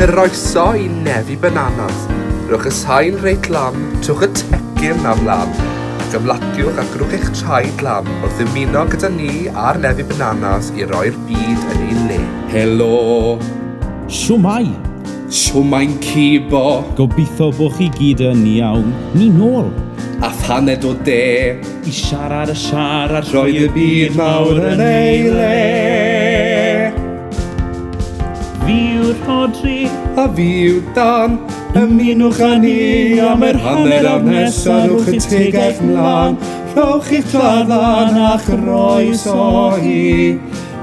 Croeso i Nefi Bananas. Rwch y sain reit lam, twch y tecyn am lam, ac ymlatiwch ac rwch eich traed lam wrth ymuno gyda ni a'r Nefi Bananas i roi'r byd yn ei le. Helo! Siwmai! Siwmai'n cibo! Gobeithio bod chi gyd yn iawn. Ni nôl! A thaned o de! I siarad y siarad roedd y byd mawr yn ei le! Fi yw'r Rodri a fi yw dan. Ymunwch â ni am yr hanner ar nesaf rwch y tegell mlaen. Rhowch i'ch gladdan a chroes o hi.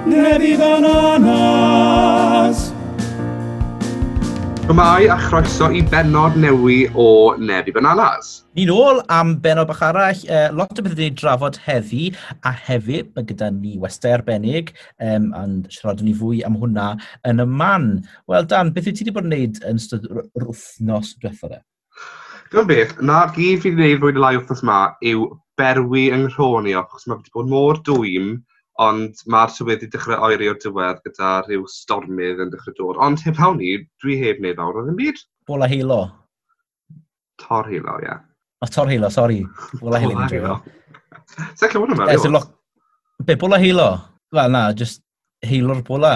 Nefydd ananas. Cymau a chroeso i benod newi o Nebi Bananas. Ni'n ôl am benod bach arall, uh, lot o beth ni'n drafod heddi, a hefyd mae gyda ni westau arbennig, um, ond siarad ni fwy am hwnna yn y man. Wel Dan, beth wyt ti wedi bod yn gwneud yn ystod yr wythnos diwethaf e? Dwi'n beth, na gyd fi wedi gwneud fwy dy lai wrthnos yma yw berwi yng Nghroni, achos mae wedi bod mor dwym ond mae'r tywydd wedi dechrau oeri o'r diwedd gyda rhyw stormydd yn dechrau dod. Ond heb hawn ni, dwi heb wneud fawr o ddim byd. Bola heilo. Tor hilo, ie. Yeah. O, tor heilo, sori. Bola heilo. Bola heilo. Sa'n clywed yma, lo... Be, bola heilo? Wel, na, just heilo'r bola.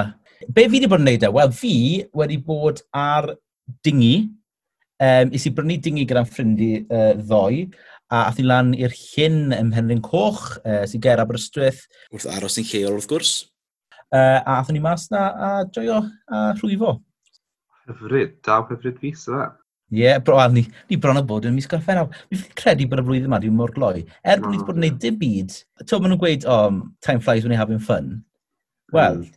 Be fi wedi bod yn neud e? Wel, fi wedi bod ar dingi. Um, is i brynu dingi gyda'n ffrindi uh, ddoe, a ath i lan i'r llyn ym Mhenryn Coch, uh, sy'n ger Aberystwyth. Wrth aros yn lleol wrth gwrs. Uh, a athon ni mas na a joio a rhwyfo. Hyfryd, daw hyfryd fus yna. Ie, yeah, bro, ni, ni bron o bod yn mis gorffennaf. Fi'n credu bod y flwyddyn yma dwi'n mor gloi. Er bod ni wedi bod yn gwneud dim byd, to, maen nhw'n gweud, oh, time flies when you're having fun. Wel, mm.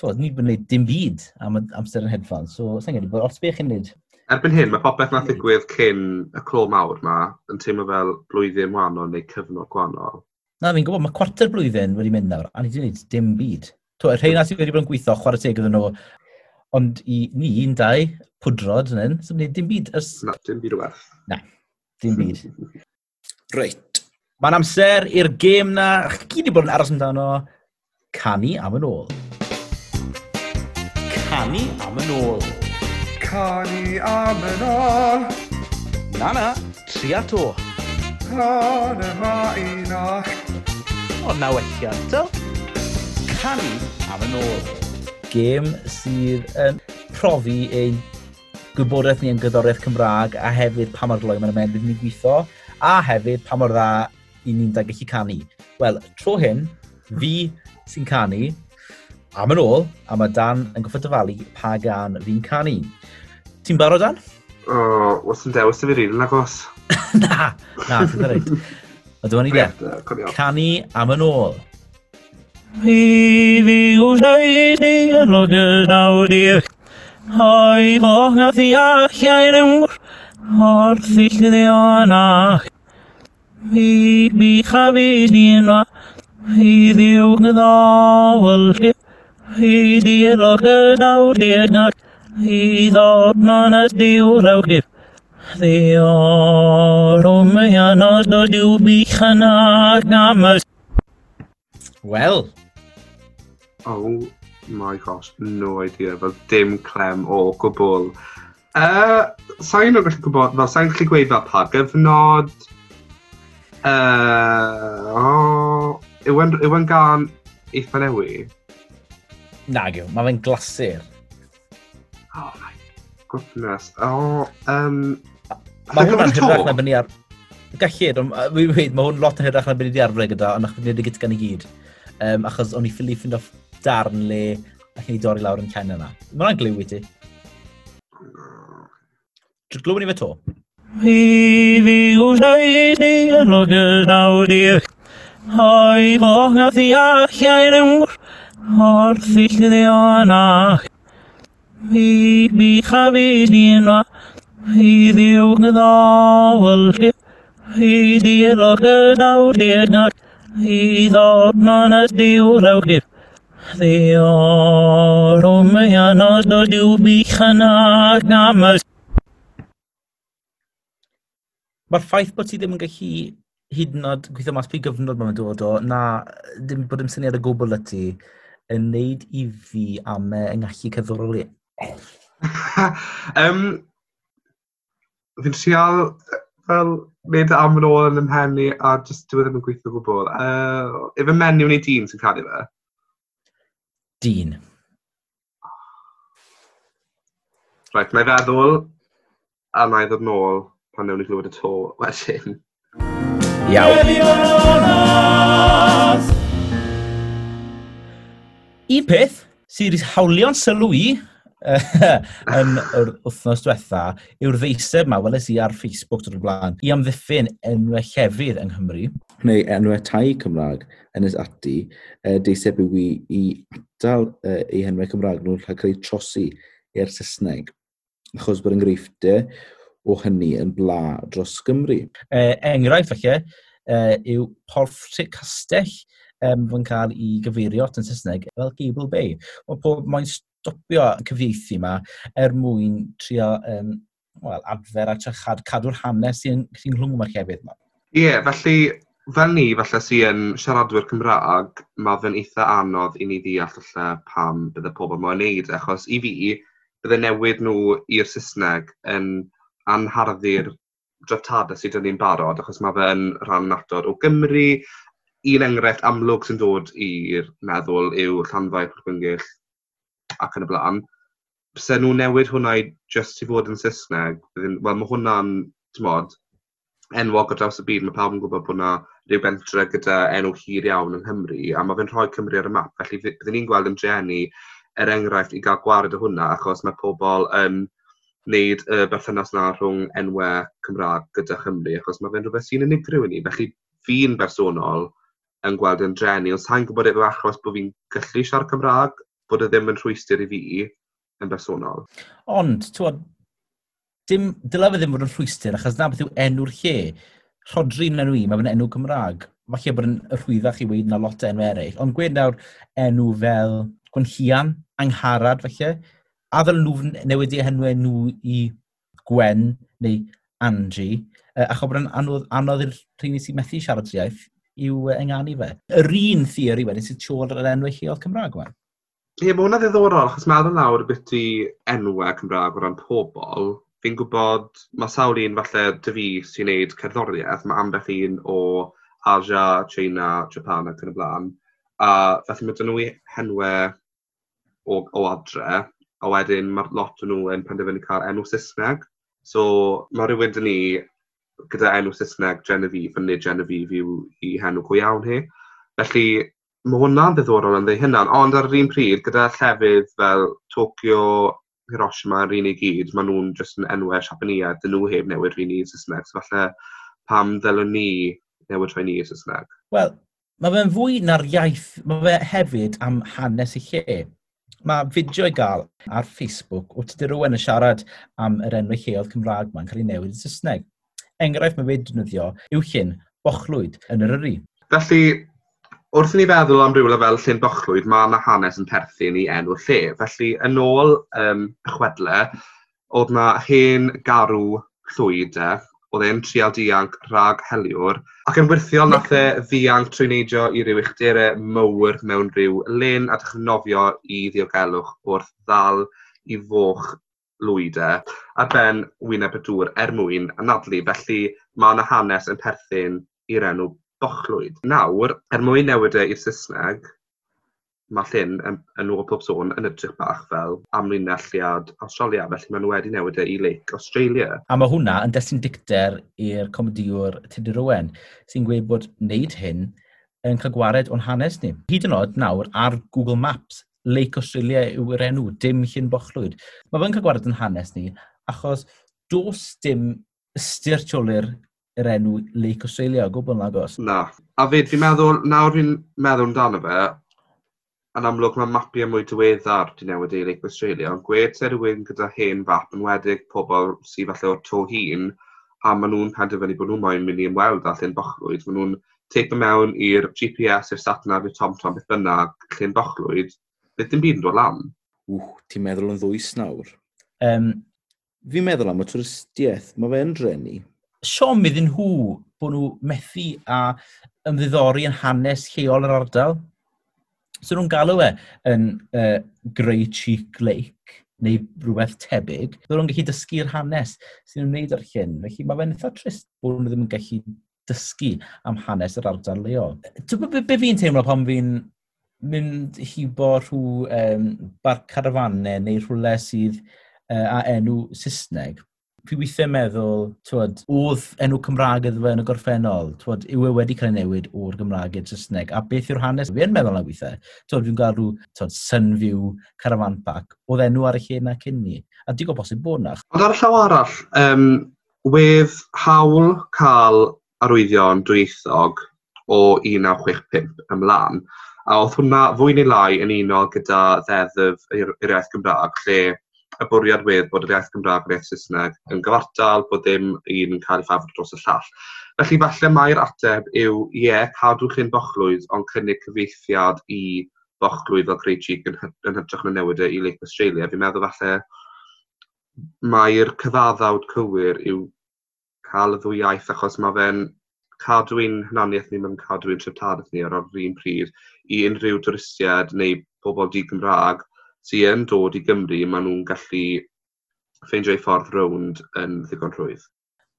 to, ni wedi bod yn gwneud dim byd am amser yn hedfan, so sa'n credu bod os be chi'n gwneud Erbyn hyn, mae popeth na ddigwydd hmm. cyn y clo mawr ma yn teimlo fel blwyddyn wahanol neu cyfnod gwahanol. Na, fi'n gwybod, mae cwarter blwyddyn wedi mynd nawr, a ni wedi gwneud dim byd. To, y rheina sydd wedi bod yn gweithio, chwarae teg iddyn nhw, ond i ni, un, dau, pwdrod yn hyn, sy'n wedi dim byd Ys... Na, dim byd o werth. Na, dim byd. Reit. Mae'n amser i'r gêm na, chi gyd wedi bod yn aros amdano, canu am yn ôl. Canu am yn ôl canu am yn ôl. Na na, tria to. Lon yma unach. O na wella, to. Canu am yn ôl. Gêm sydd yn profi ein gwybodaeth ni yn gyddoriaeth Cymraeg a hefyd pa mor gloi mae'n ymwneud ni'n gweithio a hefyd pa mor dda i ni'n da gallu canu. Wel, tro hyn, fi sy'n canu am yn ôl a mae Dan yn goffod dyfalu pa gan fi'n canu. Ti'n barod dan? O, oh, was yn dewis y fi rili, nagos. na, na, ti'n dweud. A dyma ni de. Canu am yn ôl. Fi fi wneud i yn o nawr i'r Hoi foch na thi alliau'r ymwr Wrth i llyddio anach Fi bi chafi di'n ma Fi ddiw gydawl ti Fi di'r o nawr i'r nad i ddod man at diw awgyr. Ddi o'r o me anod o diw bych yn ag amas. Wel. Oh my gosh, no idea. Fel dim clem o gwbl. Uh, sa'n gallu gwybod, fel sa'n gallu gweud fel pa gyfnod, Uh, oh, yw e'n gan eitha newi? Nag yw, mae fe'n glasur. Oh my goodness. Oh, um, Mae hwnna'n hyrach na fyny ar... Gallir, fi'n dweud, mae hwn lot yn hyrach na fyny di arfer gyda, ond achos ni'n gyda i gyd. Um, achos o'n i ffili ffind off darn le ac ni dorri lawr yn Ken yna. Mae hwnna'n glyw i ti. Dwi'n glywed ni fe to. Fi fi wneud i yn o gynawd i'r Hoi fo na ddiall i'r ymwyr O'r ddill ddion ac في بخبيرنا في ذي وغضا na'n as ذي ركنا ودينا في ذاتنا نديو روكب ذي رمينا bi بيخنا gamas. Mae'r ffaith bod ti ddim yn gallu hyd yn oed gweithio mas pwy gyfnod mae'n dod o, na dim bod dim syniad o gwbl y ti yn neud i fi am yng ngallu cyfroli um, fi'n trial fel wneud am yn ôl yn ymhen a just dwi e ddim yn gweithio gwbl. Uh, if y menyw neu dyn sy'n cael ei fe? Dyn. Right, mae feddwl a na i ddod nôl pan newn ni glywed y to wedyn. Iawn. Un peth sydd wedi hawlio'n sylw i yn yr wythnos diwetha yw'r feiseb yma, weles i ar Facebook drwy'r blaen, i amddiffyn enwau llefydd yng Nghymru. Neu enwau tai Cymraeg yn ys ati, uh, deiseb yw i, i atal uh, eu henwau Cymraeg nhw'n rhaid cael eu trosi i'r Saesneg. Achos bod enghreifftiau o hynny yn bla dros Gymru. E, enghraifft falle e, yw Porthric Castell um, fy'n cael ei gyfeirio at yn Saesneg fel Gable Bay. Mae pob maes stopio cyfieithu yma er mwyn trio um, well, adfer a trychad cadw'r hanes sy'n sy rhwng yma'r llefydd yma. Ie, yeah, felly fel ni, falle sy'n siaradwyr Cymraeg, mae fe'n eitha anodd i ni ddeall allai pam bydde pobl yma'n neud, achos i fi, bydde newid nhw i'r Saesneg yn anharddu'r drefftadau sydd yn ni'n barod, achos mae fe'n rhan natod o Gymru. Un enghraifft amlwg sy'n dod i'r meddwl yw Llanfair Pwllgwyngyll ac yn y blaen, se nhw newid hwnna i just i fod yn Saesneg, wel mae hwnna'n, ti'n modd, enwog o draws y byd, mae pawb yn gwybod bod yna rhyw bentre gyda enw hir iawn yng Nghymru, a mae fe'n rhoi Cymru ar y map, felly byddwn ni'n gweld yn Jenny er enghraifft i gael gwared o hwnna, achos mae pobl yn wneud y berthynas na rhwng enwau Cymraeg gyda Chymru, achos mae fe'n rhywbeth sy'n unigryw i. Ni. Felly fi'n bersonol yn gweld yn drenu, ond sa'n gwybod efo achos bod fi'n gallu siarad Cymraeg, bod e ddim yn rhwystyr i fi yn bersonol. Ond, tywod, dim, dyla fe ddim fod yn rhwystyr, achos na beth yw enw'r lle. Rodri'n enw i, mae fe'n enw Cymraeg. Falle bod yn rhwyddach i weid na lot o enw eraill. Ond gwed nawr enw fel Gwenllian, Angharad, falle. A fel nhw newid i enw nhw i Gwen neu Angie, achos bod yn anodd, anodd i'r rhain sy'n methu siarad iaith i'w enganu fe. Yr un theori wedyn sy'n siôl yr enwau lleol Cymraeg, wedyn. Ie mae hwnna ddiddorol achos meddwl nawr beth i enwau Cymraeg o ran pobl, fi'n gwybod mae sawl un falle dy fi sy'n wneud cerddoriaeth, mae ambell un o Asia, China, Japan ac yn y blaen a felly mae dyn nhw henwau o o adre a wedyn mae lot o nhw yn penderfynu cael enw Saesneg. So mae rhywun dyn ni gyda enw Saesneg Genevieve yn nid Genevieve yw i henw go iawn hi. Felly mae hwnna'n ddiddorol yn ddeu hunan. Ond ar yr un pryd, gyda llefydd fel Tokyo, Hiroshima yr un i gyd, maen nhw'n jyst yn enwau Siapanïa, dyn nhw heb newid rhywun i Saesneg. So falle pam ddylwn ni newid rhywun i Saesneg? Wel, mae fe'n fwy na'r iaith, mae fe hefyd am hanes i lle. Mae fideo i gael ar Facebook o tydi rhywun yn siarad am yr enw lleoedd Cymraeg mae'n cael ei newid i Saesneg. Enghraifft mae fe defnyddio yw llyn bochlwyd yn yr yri. Felly, Wrth i ni feddwl am rywle fel Llyn Bochlwyd, mae yna hanes yn perthyn i enw lle. Felly, yn ôl um, y chwedle, oedd yna hen garw llwyd oedd e'n trial dianc rhag heliwr, ac yn wirthiol nath e ddianc trwy neidio i ryw uchderau mowr mewn rhyw lyn a dechnofio i ddiogelwch wrth ddal i foch lwydau ar ben wyneb y dŵr er mwyn anadlu, felly mae yna hanes yn perthyn i'r enw Lochlwyd. Nawr, er mwyn newid e i'r Saesneg, mae llyn yn, yn ôl pob sôn yn edrych bach fel amlinelliad Australia, felly maen nhw wedi newid e i Lake Australia. A mae hwnna yn destun dicter i'r comediwr Tudur Owen, sy'n gweud bod wneud hyn yn cael gwared o'n hanes ni. Hyd yn oed nawr ar Google Maps, Lake Australia yw'r enw, dim llyn bochlwyd. Mae fe'n cael gwared o'n hanes ni, achos dos dim ystyr ystyrtiolir yr enw Lake Australia, gwbl nagos. Na. A fe, fi'n meddwl, nawr fi'n meddwl amdano fe, yn amlwg mae mapiau mwy diweddar di newid i Lake Australia, ond gwed se rhywun gyda hen fap yn wedig pobl sydd falle o'r to hun, a maen nhw'n penderfynu bod nhw'n moyn mynd i ymweld â llyn bochlwyd, maen nhw'n teip mewn i'r GPS, i'r satnav, i'r tom-tom, beth bynnag, llyn bochlwyd, beth dim byd yn dod lan. Ww, ti'n meddwl yn ddwys nawr? Um, fi'n meddwl am y twristiaeth, mae fe'n drenu, siom iddyn nhw bod nhw methu a ymddiddori yn hanes lleol yr ardal. So nhw'n galw e yn uh, Grey Cheek Lake neu rhywbeth tebyg, ddod nhw'n gallu dysgu'r hanes sy'n ymwneud â'r llyn. Felly mae fe'n eitha trist bod nhw ddim yn gallu dysgu am hanes yr ardal leol. Dwi'n be, be fi'n teimlo pan fi'n mynd hibo rhyw um, bar carafanau neu rhywle sydd uh, a enw Saesneg, fi weithiau meddwl, twod, oedd enw Cymraeg iddo fe yn y gorffennol, twod, yw e wedi cael ei newid o'r Gymraeg i'r Saesneg, a beth yw'r hanes? Fi yn meddwl na weithiau. Twod, fi'n gael rhyw, twod, Sunview, Caravan Park, oedd enw ar y lle na cyn ni, a di gobeithio bod na. Ond ar y llaw arall, um, wedd hawl cael arwyddion dwyieithog o 1965 ymlaen, a oedd hwnna fwy neu lai yn unol gyda ddeddf i'r iaith Gymraeg, lle y bwriad wedd bod yr iaith Gymraeg a'r iaith Saesneg yn gyfartal bod ddim un yn cael ei ffafr dros y llall. Felly falle mae'r ateb yw, ie, yeah, cadwch chi'n bochlwyd, ond cynnig cyfeithiad i bochlwyd fel creu Cheek yn, yn hytrach na newid i Lake Australia. Fi'n meddwl falle mae'r cyfaddawd cywir yw cael y ddwy iaith achos mae fe'n cadw cadw'n hynaniaeth ni, mae'n cadw'n triptaraeth ni ar o'r un pryd i unrhyw dwristiaid neu pobl di Gymraeg sy yn dod i Gymru, maen nhw'n gallu ffeindio eu ffordd rownd yn ddigon rhwydd.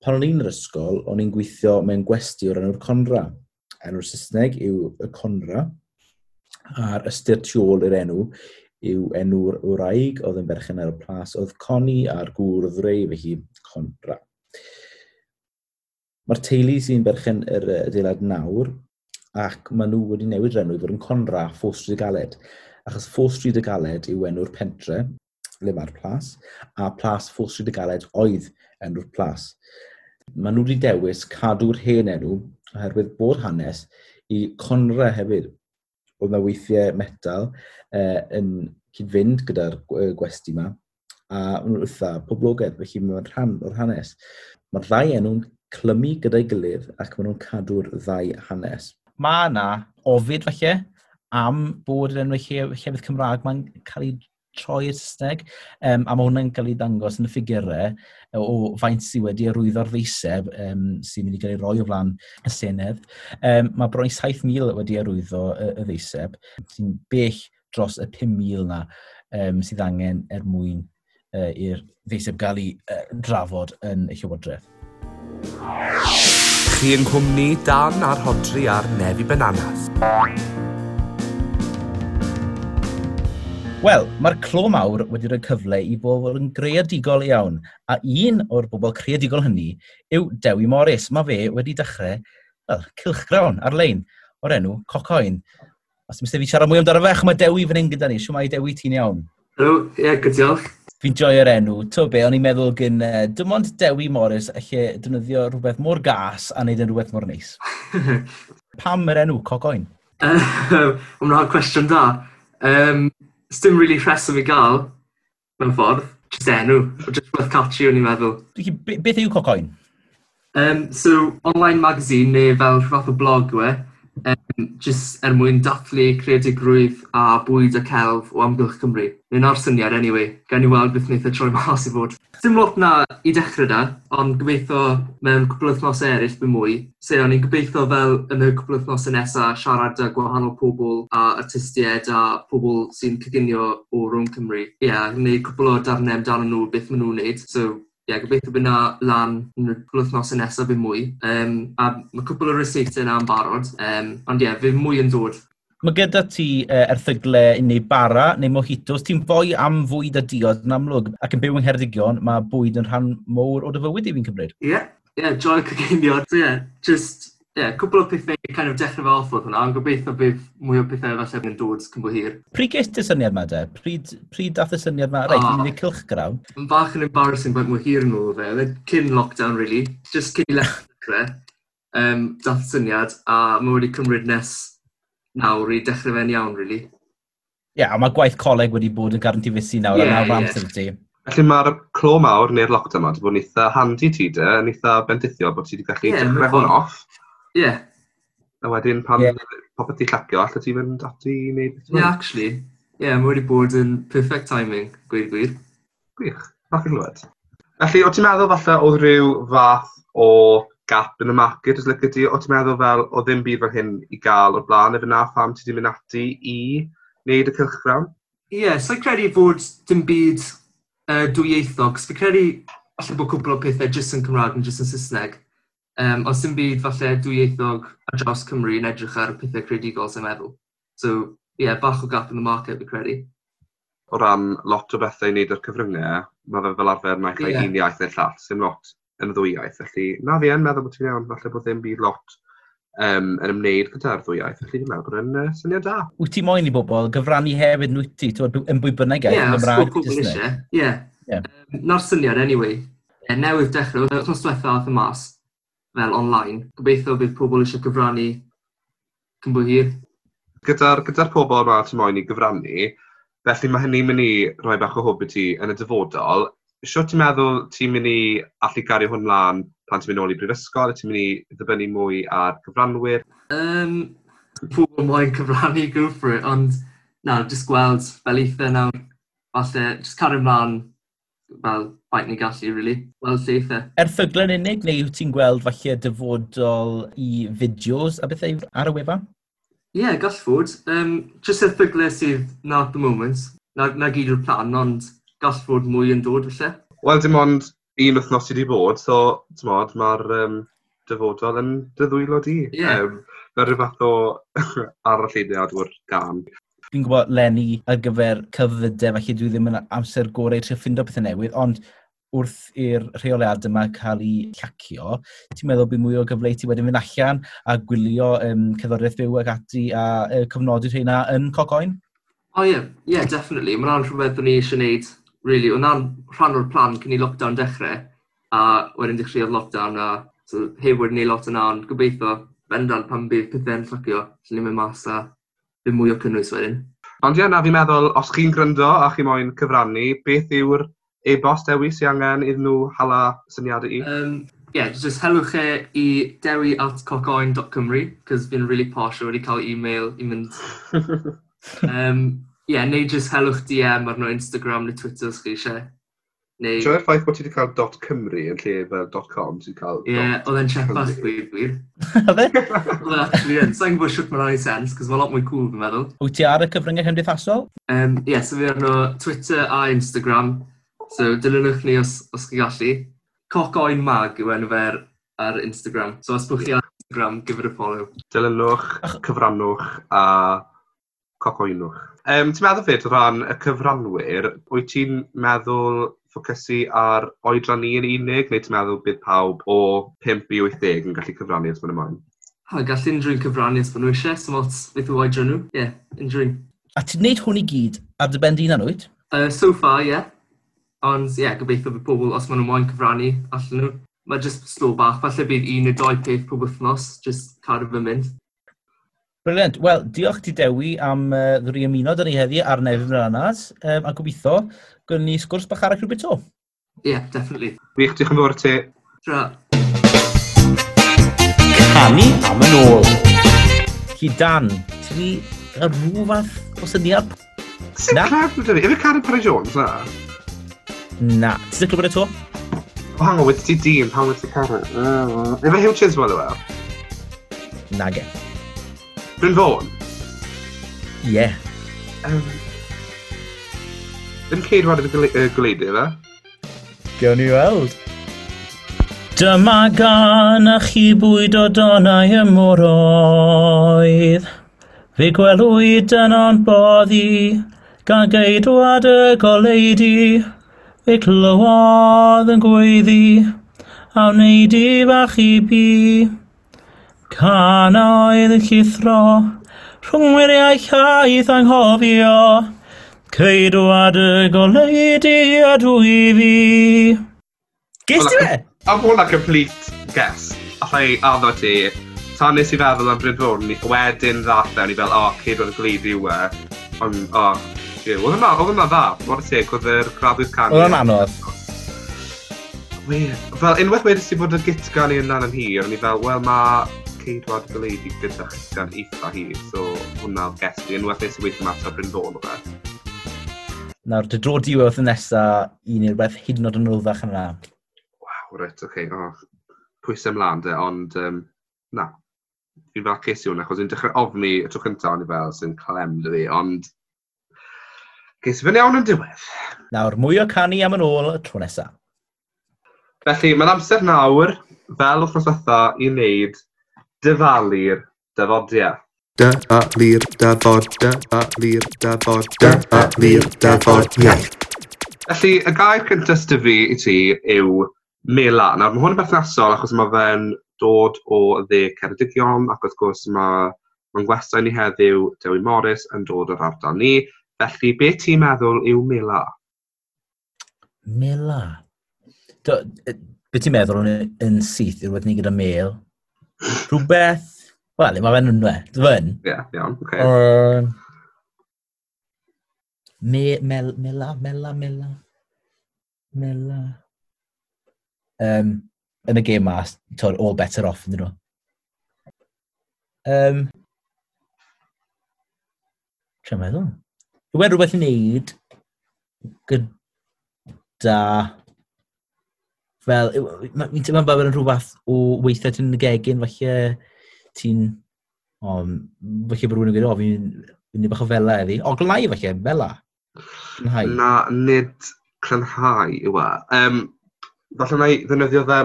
Pan o'n i'n yr ysgol, o'n i'n gweithio mewn gwesti o'r enw'r Conra. Enw'r Saesneg yw y Conra, a'r ystyr tu ôl i'r enw yw enw'r wraig oedd yn berchen ar y plas oedd Coni a'r gŵr oedd rei felly Conra. Mae'r teulu sy'n berchen yr adeilad nawr ac maen nhw wedi newid renw i fod yn Conra Fostrid Galed achos Ffordd Stryd y Galed yw enw'r pentre, le mae'r plas, a plas Ffordd Stryd y Galed oedd enw'r plas. Maen nhw wedi dewis cadw'r hen enw oherwydd bod hanes i Conra hefyd. Oedd na weithiau metal uh, yn cyd-fynd gyda'r gwesti yma a maen nhw'n wrtha poblogaidd, felly mae'n rhan o'r hanes. Mae'r ddau enw'n clymu gyda'i gilydd ac maen nhw'n cadw'r ddau hanes. Mae yna ofid falle am bod yn enwau llefydd Cymraeg mae'n cael ei troi i'r Saesneg, um, a mae hwnna'n cael ei dangos yn y ffigurau o faint sydd wedi arwyddo'r feiseb um, sy'n mynd i gael ei roi o flan y Senedd. Um, mae bron i 7,000 wedi arwyddo y, y feiseb, sy'n bell dros y 5,000 na um, sydd angen er mwyn uh, i'r feiseb gael ei uh, drafod yn y Llywodraeth. Chi yn cwmni Dan a'r Hodri ar Nefi Bananas. Wel, mae'r clo mawr wedi rhoi cyfle i bobl yn greadigol iawn, a un o'r bobl creadigol hynny yw Dewi Morris. Mae fe wedi dechrau well, cilchgrawn ar-lein o'r enw Cocoen. Os ddim fi siarad mwy amdano fe, mae Dewi fan hyn gyda ni. Siw mae Dewi ti'n iawn? Helo, ie, yeah, good diolch. Fi'n joio'r enw. To be, o'n i'n meddwl gyn uh, dim ond Dewi Morris lle defnyddio rhywbeth mor gas a wneud yn rhywbeth mor neis. Pam yr enw Cocoen? Hwna'n cwestiwn da. Um, dim really rheswm i gael, mewn ffordd, just enw, o just worth catchy o'n i'n meddwl. Beth yw Cocoen? Um, so, online magazine neu fel rhywbeth o blog we, um, just er mwyn dathlu creadigrwydd a bwyd a celf o amgylch Cymru. Nyn ar syniad, anyway, gan i weld beth wnaeth y troi mas i fod. Dim lot na i dechrau da, ond gobeithio mewn cwbl wythnos eraill by mwy. Se o'n i'n gobeithio fel yn y cwbl wythnos nesaf siarad â gwahanol pobl a artistiaid a pobl sy'n cyginio o rhwng Cymru. Ie, yeah, gwneud cwbl o darnau amdano nhw beth maen nhw'n wneud, so ie, yeah, gobeithio bydd yna lan yn y wythnosau nesaf yn mwy. Um, a mae cwbl o reseitau yna yn barod, um, ond ie, yeah, fydd mwy yn dod. Mae gyda ti uh, erthygle neu bara neu mojitos, ti'n fwy am fwyd a diod yn amlwg, ac yn byw yng Ngheredigion, mae bwyd yn rhan mowr o dy fywyd i fi'n cymryd. Ie, yeah, yeah, joy coginio. So ie, yeah, just yeah, cwbl o pethau kind of dechrau fel ffordd hwnna, ond gobeithio bydd mwy o pethau falle yn dod cyn bo hir. Pryd ges ti syniad yma de? Pryd, pryd dath y syniad yma? Reit, oh, ni'n cilch grawn. Yn bach yn embarrassing bod mwy hir yn ôl fe. Oedd e cyn lockdown, really. Just cyn i lechrau, Um, dath syniad, a mae wedi cymryd nes nawr i dechrau fe'n iawn, really. Ie, yeah, a mae gwaith coleg wedi bod yn garanti fusi nawr yeah, a nawr yeah. amser ti. Felly mae'r clo mawr neu'r lockdown yma wedi bod yn eitha handi ti de, yn eitha bendithio bod ti wedi gallu yeah, dechrau hwn off. Ie. Yeah. A wedyn pan yeah. popeth ti llacio, allai ti fynd ati i wneud beth Ie, yeah, actually. Ie, yeah, mae wedi bod yn perfect timing, gweud gwir. Gwych, bach yn glwyd. Felly, o ti'n meddwl falle oedd rhyw fath o gap yn y market, os lygu ti, o ti'n meddwl fel o ddim byd fel hyn i gael o'r blaen, efo na pham ti wedi mynd ati i wneud y cylchgrawn? Ie, yeah, so i credu fod dim byd uh, dwyieithog, cos fi credu allai bod cwbl o pethau jyst yn Cymraeg yn jyst yn Saesneg. Um, os dim byd, falle dwyieithog a dros Cymru yn edrych ar pethau credigol sy'n meddwl. So, ie, yeah, bach o gap yn y market, fi credu. O ran lot o bethau i wneud o'r cyfryngau, mae fe fel arfer mae'n cael yeah. un iaith neu llall, sy'n lot yn y ddwy iaith. Felly, na fi yn meddwl bod ti'n iawn, falle bod ddim byd lot um, yn ymwneud gyda'r ddwy iaith. Felly, dwi'n meddwl bod yn uh, syniad da. Wyt ti moyn i bobl gyfrannu hefyd yn wyt ti, yn bwy bynnag iaith yn Gymraeg? Ie, os bod Na'r syniad, anyway. E, newydd dechrau, wrth nos diwethaf ath y mas, fel online. Gobeithio bydd pobl eisiau gyfrannu cyn hir. Gyda'r gyda pobl yma ti'n moyn i gyfrannu, felly mae hynny'n mynd i rhoi bach o hwb i ti yn y dyfodol. Sio ti'n meddwl ti'n mynd i allu gario hwn mlaen pan ti'n mynd nôl i brifysgol? Ti'n mynd i ddibynnu mwy ar gyfranwyr? Um, pobl moyn cyfrannu, go for it, ond na, jyst gweld fel eitha nawr, falle, jyst cario mlaen fel faint ni gallu, really. Wel, seithau. Erthyglen unig neu wyt ti'n gweld falle dyfodol i fideos a bethau ar y wefan? Ie, yeah, gall fod. Um, just erthyglau sydd na at the moment. Na, na gyd yw'r plan, ond gall fod mwy yn dod falle. Wel, dim ond un wythnos i wedi bod, so ti'n modd, mae'r um, dyfodol yn dyddwylo di. Yeah. Um, Mae rhyw fath o aralleiniad o'r gan. Fi'n gwybod Lenny ar gyfer cyfydau, felly dwi ddim yn amser gorau trio ffindo pethau newydd, ond wrth i'r rheoliad yma cael ei llacio, ti'n meddwl bydd mwy o gyfle i ti wedyn fynd allan a gwylio um, cyddoriaeth byw ac ati a uh, cyfnodi rheina yn cogoen? O oh, ie, yeah. yeah, definitely. Mae'n rhywbeth o'n i eisiau gwneud, really. O'n rhan o'r plan cyn i lockdown dechrau, a wedyn dechreuodd lockdown, a so, heb wedyn ni lot yna, ond gobeithio bendant pan bydd pethau'n llacio, lle ni'n mynd mas a ddim mwy o cynnwys wedyn. Ond ie, na fi'n meddwl, os chi'n gryndo a chi moyn cyfrannu, beth yw'r e-bost dewi sy'n angen iddyn nhw hala syniadau i? Um, yeah, just helwch e i dewi at cocoen.cymru, cos fi'n really posh wedi cael e-mail i mynd. um, yeah, neu just helwch DM ar arno Instagram neu Twitter os chi eisiau. Neu... Jo'r ffaith bod ti wedi cael dot Cymru yn lle fel dot com sy'n cael... Ie, yeah, oedd e'n chepas gwir gwir. Oedd e? Oedd e, actually, yn. Sa'n gwybod siwt mae'n rhaid sens, cos mae'n lot mwy cool, fi'n meddwl. Wyt ti ar y cyfryngau cymdeithasol? Um, yeah, so fi arno Twitter a Instagram. So, dilynwch ni os, os chi gallu. Coc oen mag yw enw fer ar Instagram. So, os bwch chi ar Instagram, give it a follow. Dilynwch, cyfrannwch a coc oenwch. Um, ti'n meddwl fyd o ran y cyfranwyr, wyt ti'n meddwl ffocysu ar oedran ni yn unig, neu ti'n meddwl bydd pawb o 5 i 80 yn gallu cyfrannu os maen ymlaen? Ha, gall unrhyw'n cyfrannu os maen nhw eisiau, so mot beth yw oedran nhw. Ie, yeah, unrhyw'n. A ti'n neud hwn i gyd ar dy ben dyn anwyd? Uh, so far, ie. Yeah. Ond, ie, yeah, gobeithio bydd pobl, os maen nhw'n moyn cyfrannu, allan nhw. Mae jyst slow bach, falle bydd un neu doi peth pob wythnos, jyst cadw fy mynd. Briliant. Wel, diolch ti Dewi am uh, ddwy ymuno dyn ni heddi ar nefyn yr anas, um, a gobeithio, gwn ni sgwrs bach arall rhywbeth o. Ie, yeah, definitely. Wych, diolch yn fawr ti. Tra. Canu am yn ôl. Chi Dan, ti ar rhyw fath o syniad? Sy'n claf, dyn ni? Efe Karen Parry Jones, na? Na. Ti'n clywed eto? O, hang o, wedi ti dîm, hango wedi ti Karen. Efe Hugh Chiswell, yw e? Na, ge. Bryn Fawn? Ie. Yeah. Um, yn ceirwad yn y fe? Gawn ni weld. Dyma gan a chi bwyd o donau y mwroedd. Fe gwelwyd yn o'n boddi, gan geidwad y goleidi. Fe clywodd yn gweiddi, a wneud i fach i bi. Can oedd yn llithro, rhwng wiriau llaeth anghofio, ceidwad y goleidi a dwi fi. Gest ti fe? A bod a complete guess. Allai addo ti, tan nes i feddwl am Bryn Fwn, wedyn ddath o'n i fel, o, oh, ceidwad y goleidi yw e. Ond, o, oedd yna, oedd yna dda. Mor teg, oedd yr graddwyr canu. Oedd yna'n anodd. Wel, unwaith wedys i bod yn gitgan i yna'n yn hir, o'n i fel, wel, mae ceidwad goleidi gyda chydan eitha hir, so hwnna oedd gesti, yn wedi sy'n weithio mater Bryn Fôn o fe. Nawr, dy dro diwedd nesa i neu'r beth hyd yn oed yn rwddach yna. Waw, reit, oce. Okay. Oh, pwysau ymlaen, de, ond um, na. Fi'n fel ces i hwnna, achos i'n dechrau ofni y tro cyntaf o'n i fel sy'n clem dy fi, ond Ges i fyny iawn yn diwedd. Nawr, mwy o canu am yn ôl y tro nesaf. Felly, mae'n amser nawr, fel wrthnos fatha, i wneud Dyfalu'r dafodiaith. Dy-a-lu'r dafod, dy-a-lu'r dafod, dy-a-lu'r dafodiaith. Felly, y gair cyntaf sydd fi i ti yw mela. Nawr, mae hwn yn berthnasol achos mae fe'n dod o dde Ceredigion ac wrth gwrs mae mae'n gwestiwn ni heddiw Dewi Morris yn dod o'r ardal ni. Felly, be ti'n meddwl yw mela? Mela? Do, be ti'n meddwl yn, yn syth i'r wedyn ni gyda mel? Rhywbeth... Wel, mae fe'n ynwe. Dyfyn? Ie, yeah, iawn, oce. Okay. Um, me, mel, mela, mela, mela. Mela. Um, yn y game mas, to'r all better off, ydyn nhw. Um, Trwy'n meddwl. Yw e'n rhywbeth i wneud gyda fel, mi'n teimlo'n bod yn rhywbeth o weithiau ti'n y gegin, falle ti'n, o, falle bod rhywun yn gweud, o, fi'n mynd bach o fela iddi. O, glai falle, fela. Cynhau. Na, nid cynhau yw e. Um, Falle na i ddynyddio dde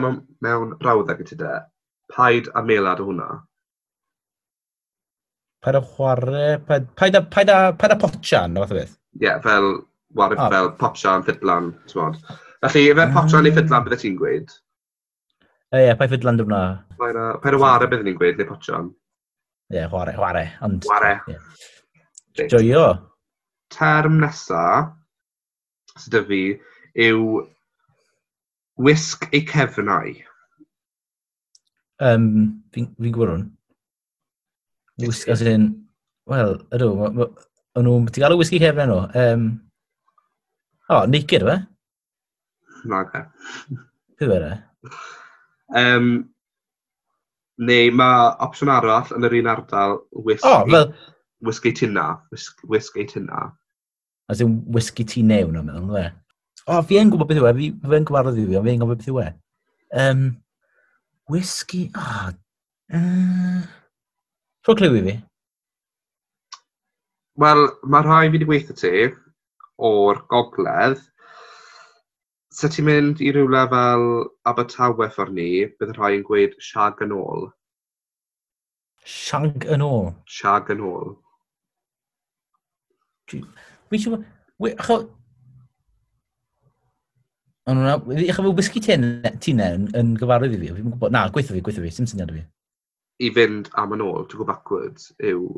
mewn rawddeg i ti de. Paid a melad o hwnna. Paid a chwarae... Paid, paid, a, paid, a, paid a potchan, o fath o beth? Ie, yeah, fel... Wario, oh. Ah. fel popchan, ffitlan, ti'n Felly, yfe ah. potra neu ffidlan bydde ti'n gweud? Ie, ie, pa ffidlan dyfna? Pa'r ware bydde ni'n gweud, neu potran? Ie, chwarae, chwarae. Ond... Chwarae. Joio. Term nesa, sydd y fi yw wisg eu cefnau. Um, fi'n fi gwybod hwn. Wisg as in... Wel, ydw, ma- ma- o'n nhw'n... Ti'n gael y wisg eu cefnau nhw? Um, o, oh, naked, fe? Na, oce. Ddiddorol. Um, neu mae opsiwn arall yn yr un ardal whisky. O, fel... Whisky tuna. Whis- Whisky tuna. As in whisky ti newn o'n meddwl, dde? O, fi yn gwybod beth yw e, fi fi yn gyfarwydd i fi, ond fi yn gwybod beth yw e. Um, whisky, o, uh, Rho cliw i fi. Wel, mae rhai fi wedi gweithio ti o'r gogledd, 'Set ti'n mynd i rywle fel Abertawe ffordd ni, bydd rhai yn gweud siag yn ôl. Siag yn ôl? Siag yn ôl. Mi'n siŵr... Achos... Ond hwnna... Eich bod whisky tîn yn yn gyfarwydd i fi? Fi'n gwybod... Na, gweithio fi, gweithio fi. Sim syniad i fi. I fynd am yn ôl, to go backwards, yw...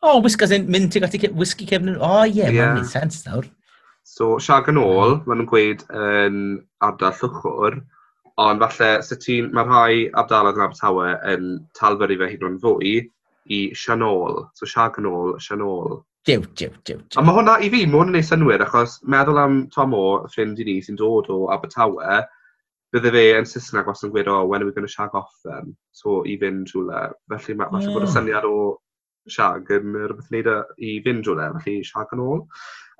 O, oh, whiskas yn mynd tuag at i whisky cefn... O, oh, ie, mae'n yeah. sens nawr. So, siag yn ôl, maen nhw'n gweud yn ardal llwchwr, ond falle sut ti'n... Mae rhai ardaloedd yn Abertawe yn talfyru fe hyd yn fwy i Sianol. So, siag yn ôl, Sianol. Diw, diw, diw, diw. A mae hwnna, i fi, mae hwnna'n ei synwyr, achos meddwl am Tom O, ffrind i ni sy'n dod o Abertawe, bydde fe yn Saesneg os yn gweud, oh, when are we going to shag off them? So, i fynd rhywle. Felly, mae falle bod y syniad o shag yn rhywbeth wneud i fynd rhywle, felly shag yn ôl.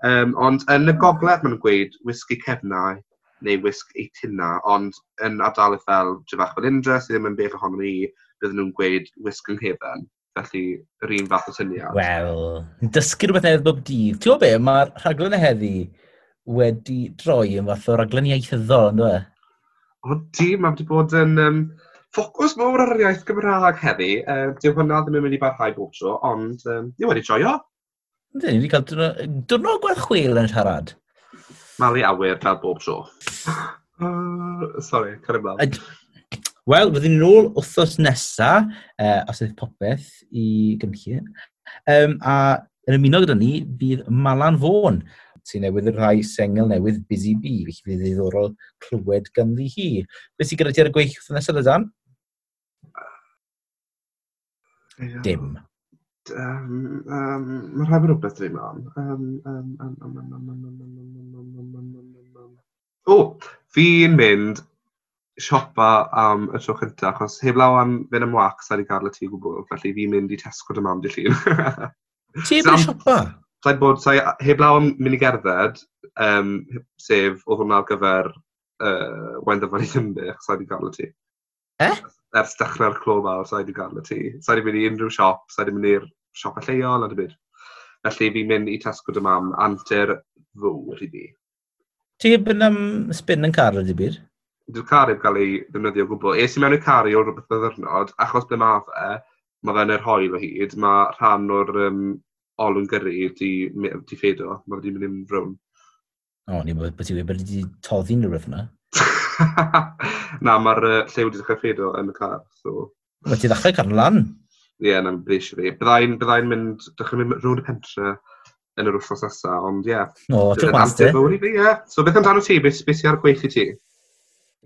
Um, ond yn y gogledd maen nhw'n gweud whisky cefnau neu whisk eitina, ond yn ardaloedd fel Jefach fel Indra, sydd ddim yn bell ohono ni, bydden nhw'n gweud whisk yng Nghefen. Felly, yr un fath o syniad. Wel, dysgu rhywbeth newydd bob dydd. Ti'n gwybod be, mae'r rhaglen y heddi wedi droi yn fath o raglen ieithyddol, ynddo e? O, di, mae wedi bod yn um, ffocws mawr ar yr iaith Gymraeg heddi. Uh, Dyw hwnna ddim yn mynd i barhau bob tro, ond um, ni wedi joio. Ynddi, ni wedi cael diwrnod, diwrnod gwerth chwil yn siarad. Malu awyr fel bob tro. uh, sorry, cael ymlaen. Wel, fyddwn ni'n ôl wythnos nesa, uh, os ydydd popeth i gynllun. Um, a yn ymuno gyda ni bydd Malan Fôn, sy'n newydd rhai sengl newydd Busy Bee, felly bydd ddiddorol clywed ganddi hi. Beth sy'n gyda ti ar y gweithio nesaf, Dan? Dim. Um, um, mae rhaid bod rhywbeth ddim on. Um, um, um, um, um, um, um, um, um, um, um, um. O, fi'n mynd siopa am y tro cyntaf, achos heb law am fynd am wax ar ei gael y tŷ gwbl, felly fi'n mynd i Tesco dy mam di llun. Ti yn siopa? Sa'i bod, sa'i heb law am mynd i gerdded, um, sef oedd hwnna ar gyfer uh, Wendyfan i Gymru, achos sa'i di gael y tŷ. Eh? Ers dechrau'r clo ma, sa'i wedi gael y tŷ. Sa'i wedi mynd i unrhyw siop, sa'i wedi mynd i'r siop lleol a dim byd. Felly fi'n mynd i Tesco dy mam anter ddŵr i fi. Ti heb yn am spin yn car ydy byd? Dy'r car heb gael ei ddefnyddio gwbl. Es i mewn i'r car i o'r rhywbeth ddyrnod, achos ble mae fe, mae fe'n yr hoel o hyd, mae rhan o'r um, olw'n gyrru di, di ffedo, mae wedi mynd i'n frown. O, ni'n bod ti wedi toddi'n rhywbeth yna. na, mae'r uh, lle wedi dechrau ffedio yn y car. So. Mae ti ddechrau car lan? Ie, yeah, na'n bris i fi. Byddai'n bydda mynd, dechrau mynd rhwng y pentre yn yr wrthnos nesa, ond ie. Yeah, o, ti'n gwasti. E? Ie, so beth amdano ti? Beth be sy'n ar gweith i ti?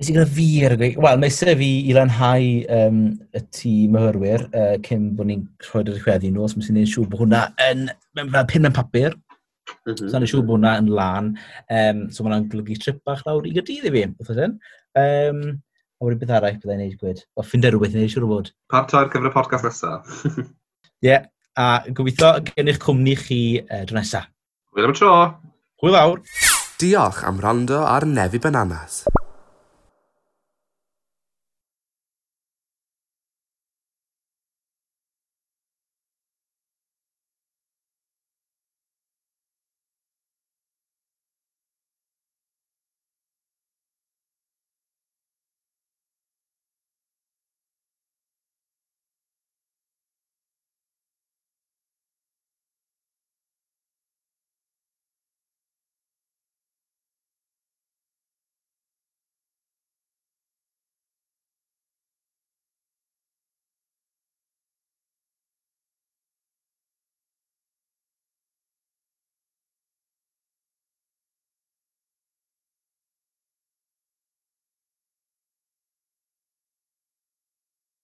Nes i gyda fi ar y gweith. Wel, mae sef fi i lanhau um, y tŷ myhyrwyr uh, cyn bod ni'n rhoi'r rhyweddi nhw, os mae'n siŵr bod hwnna yn, mewn fel pin yn papur. Mm -hmm. So, ni'n siŵr bod hwnna yn lan. Um, so, mae'n golygu trip bach lawr i gydydd i fi, wrth ydyn. Um, a wedi beth arall byddai'n neud gwed. O, ffinder rhywbeth neu siŵr o fod. Pam gyfer y podcast nesaf? Ie, yeah, a gobeithio gennych cwmni chi e, uh, dro nesaf. Wyl am y tro! Hwyl awr! Diolch am rando ar Nefi Bananas.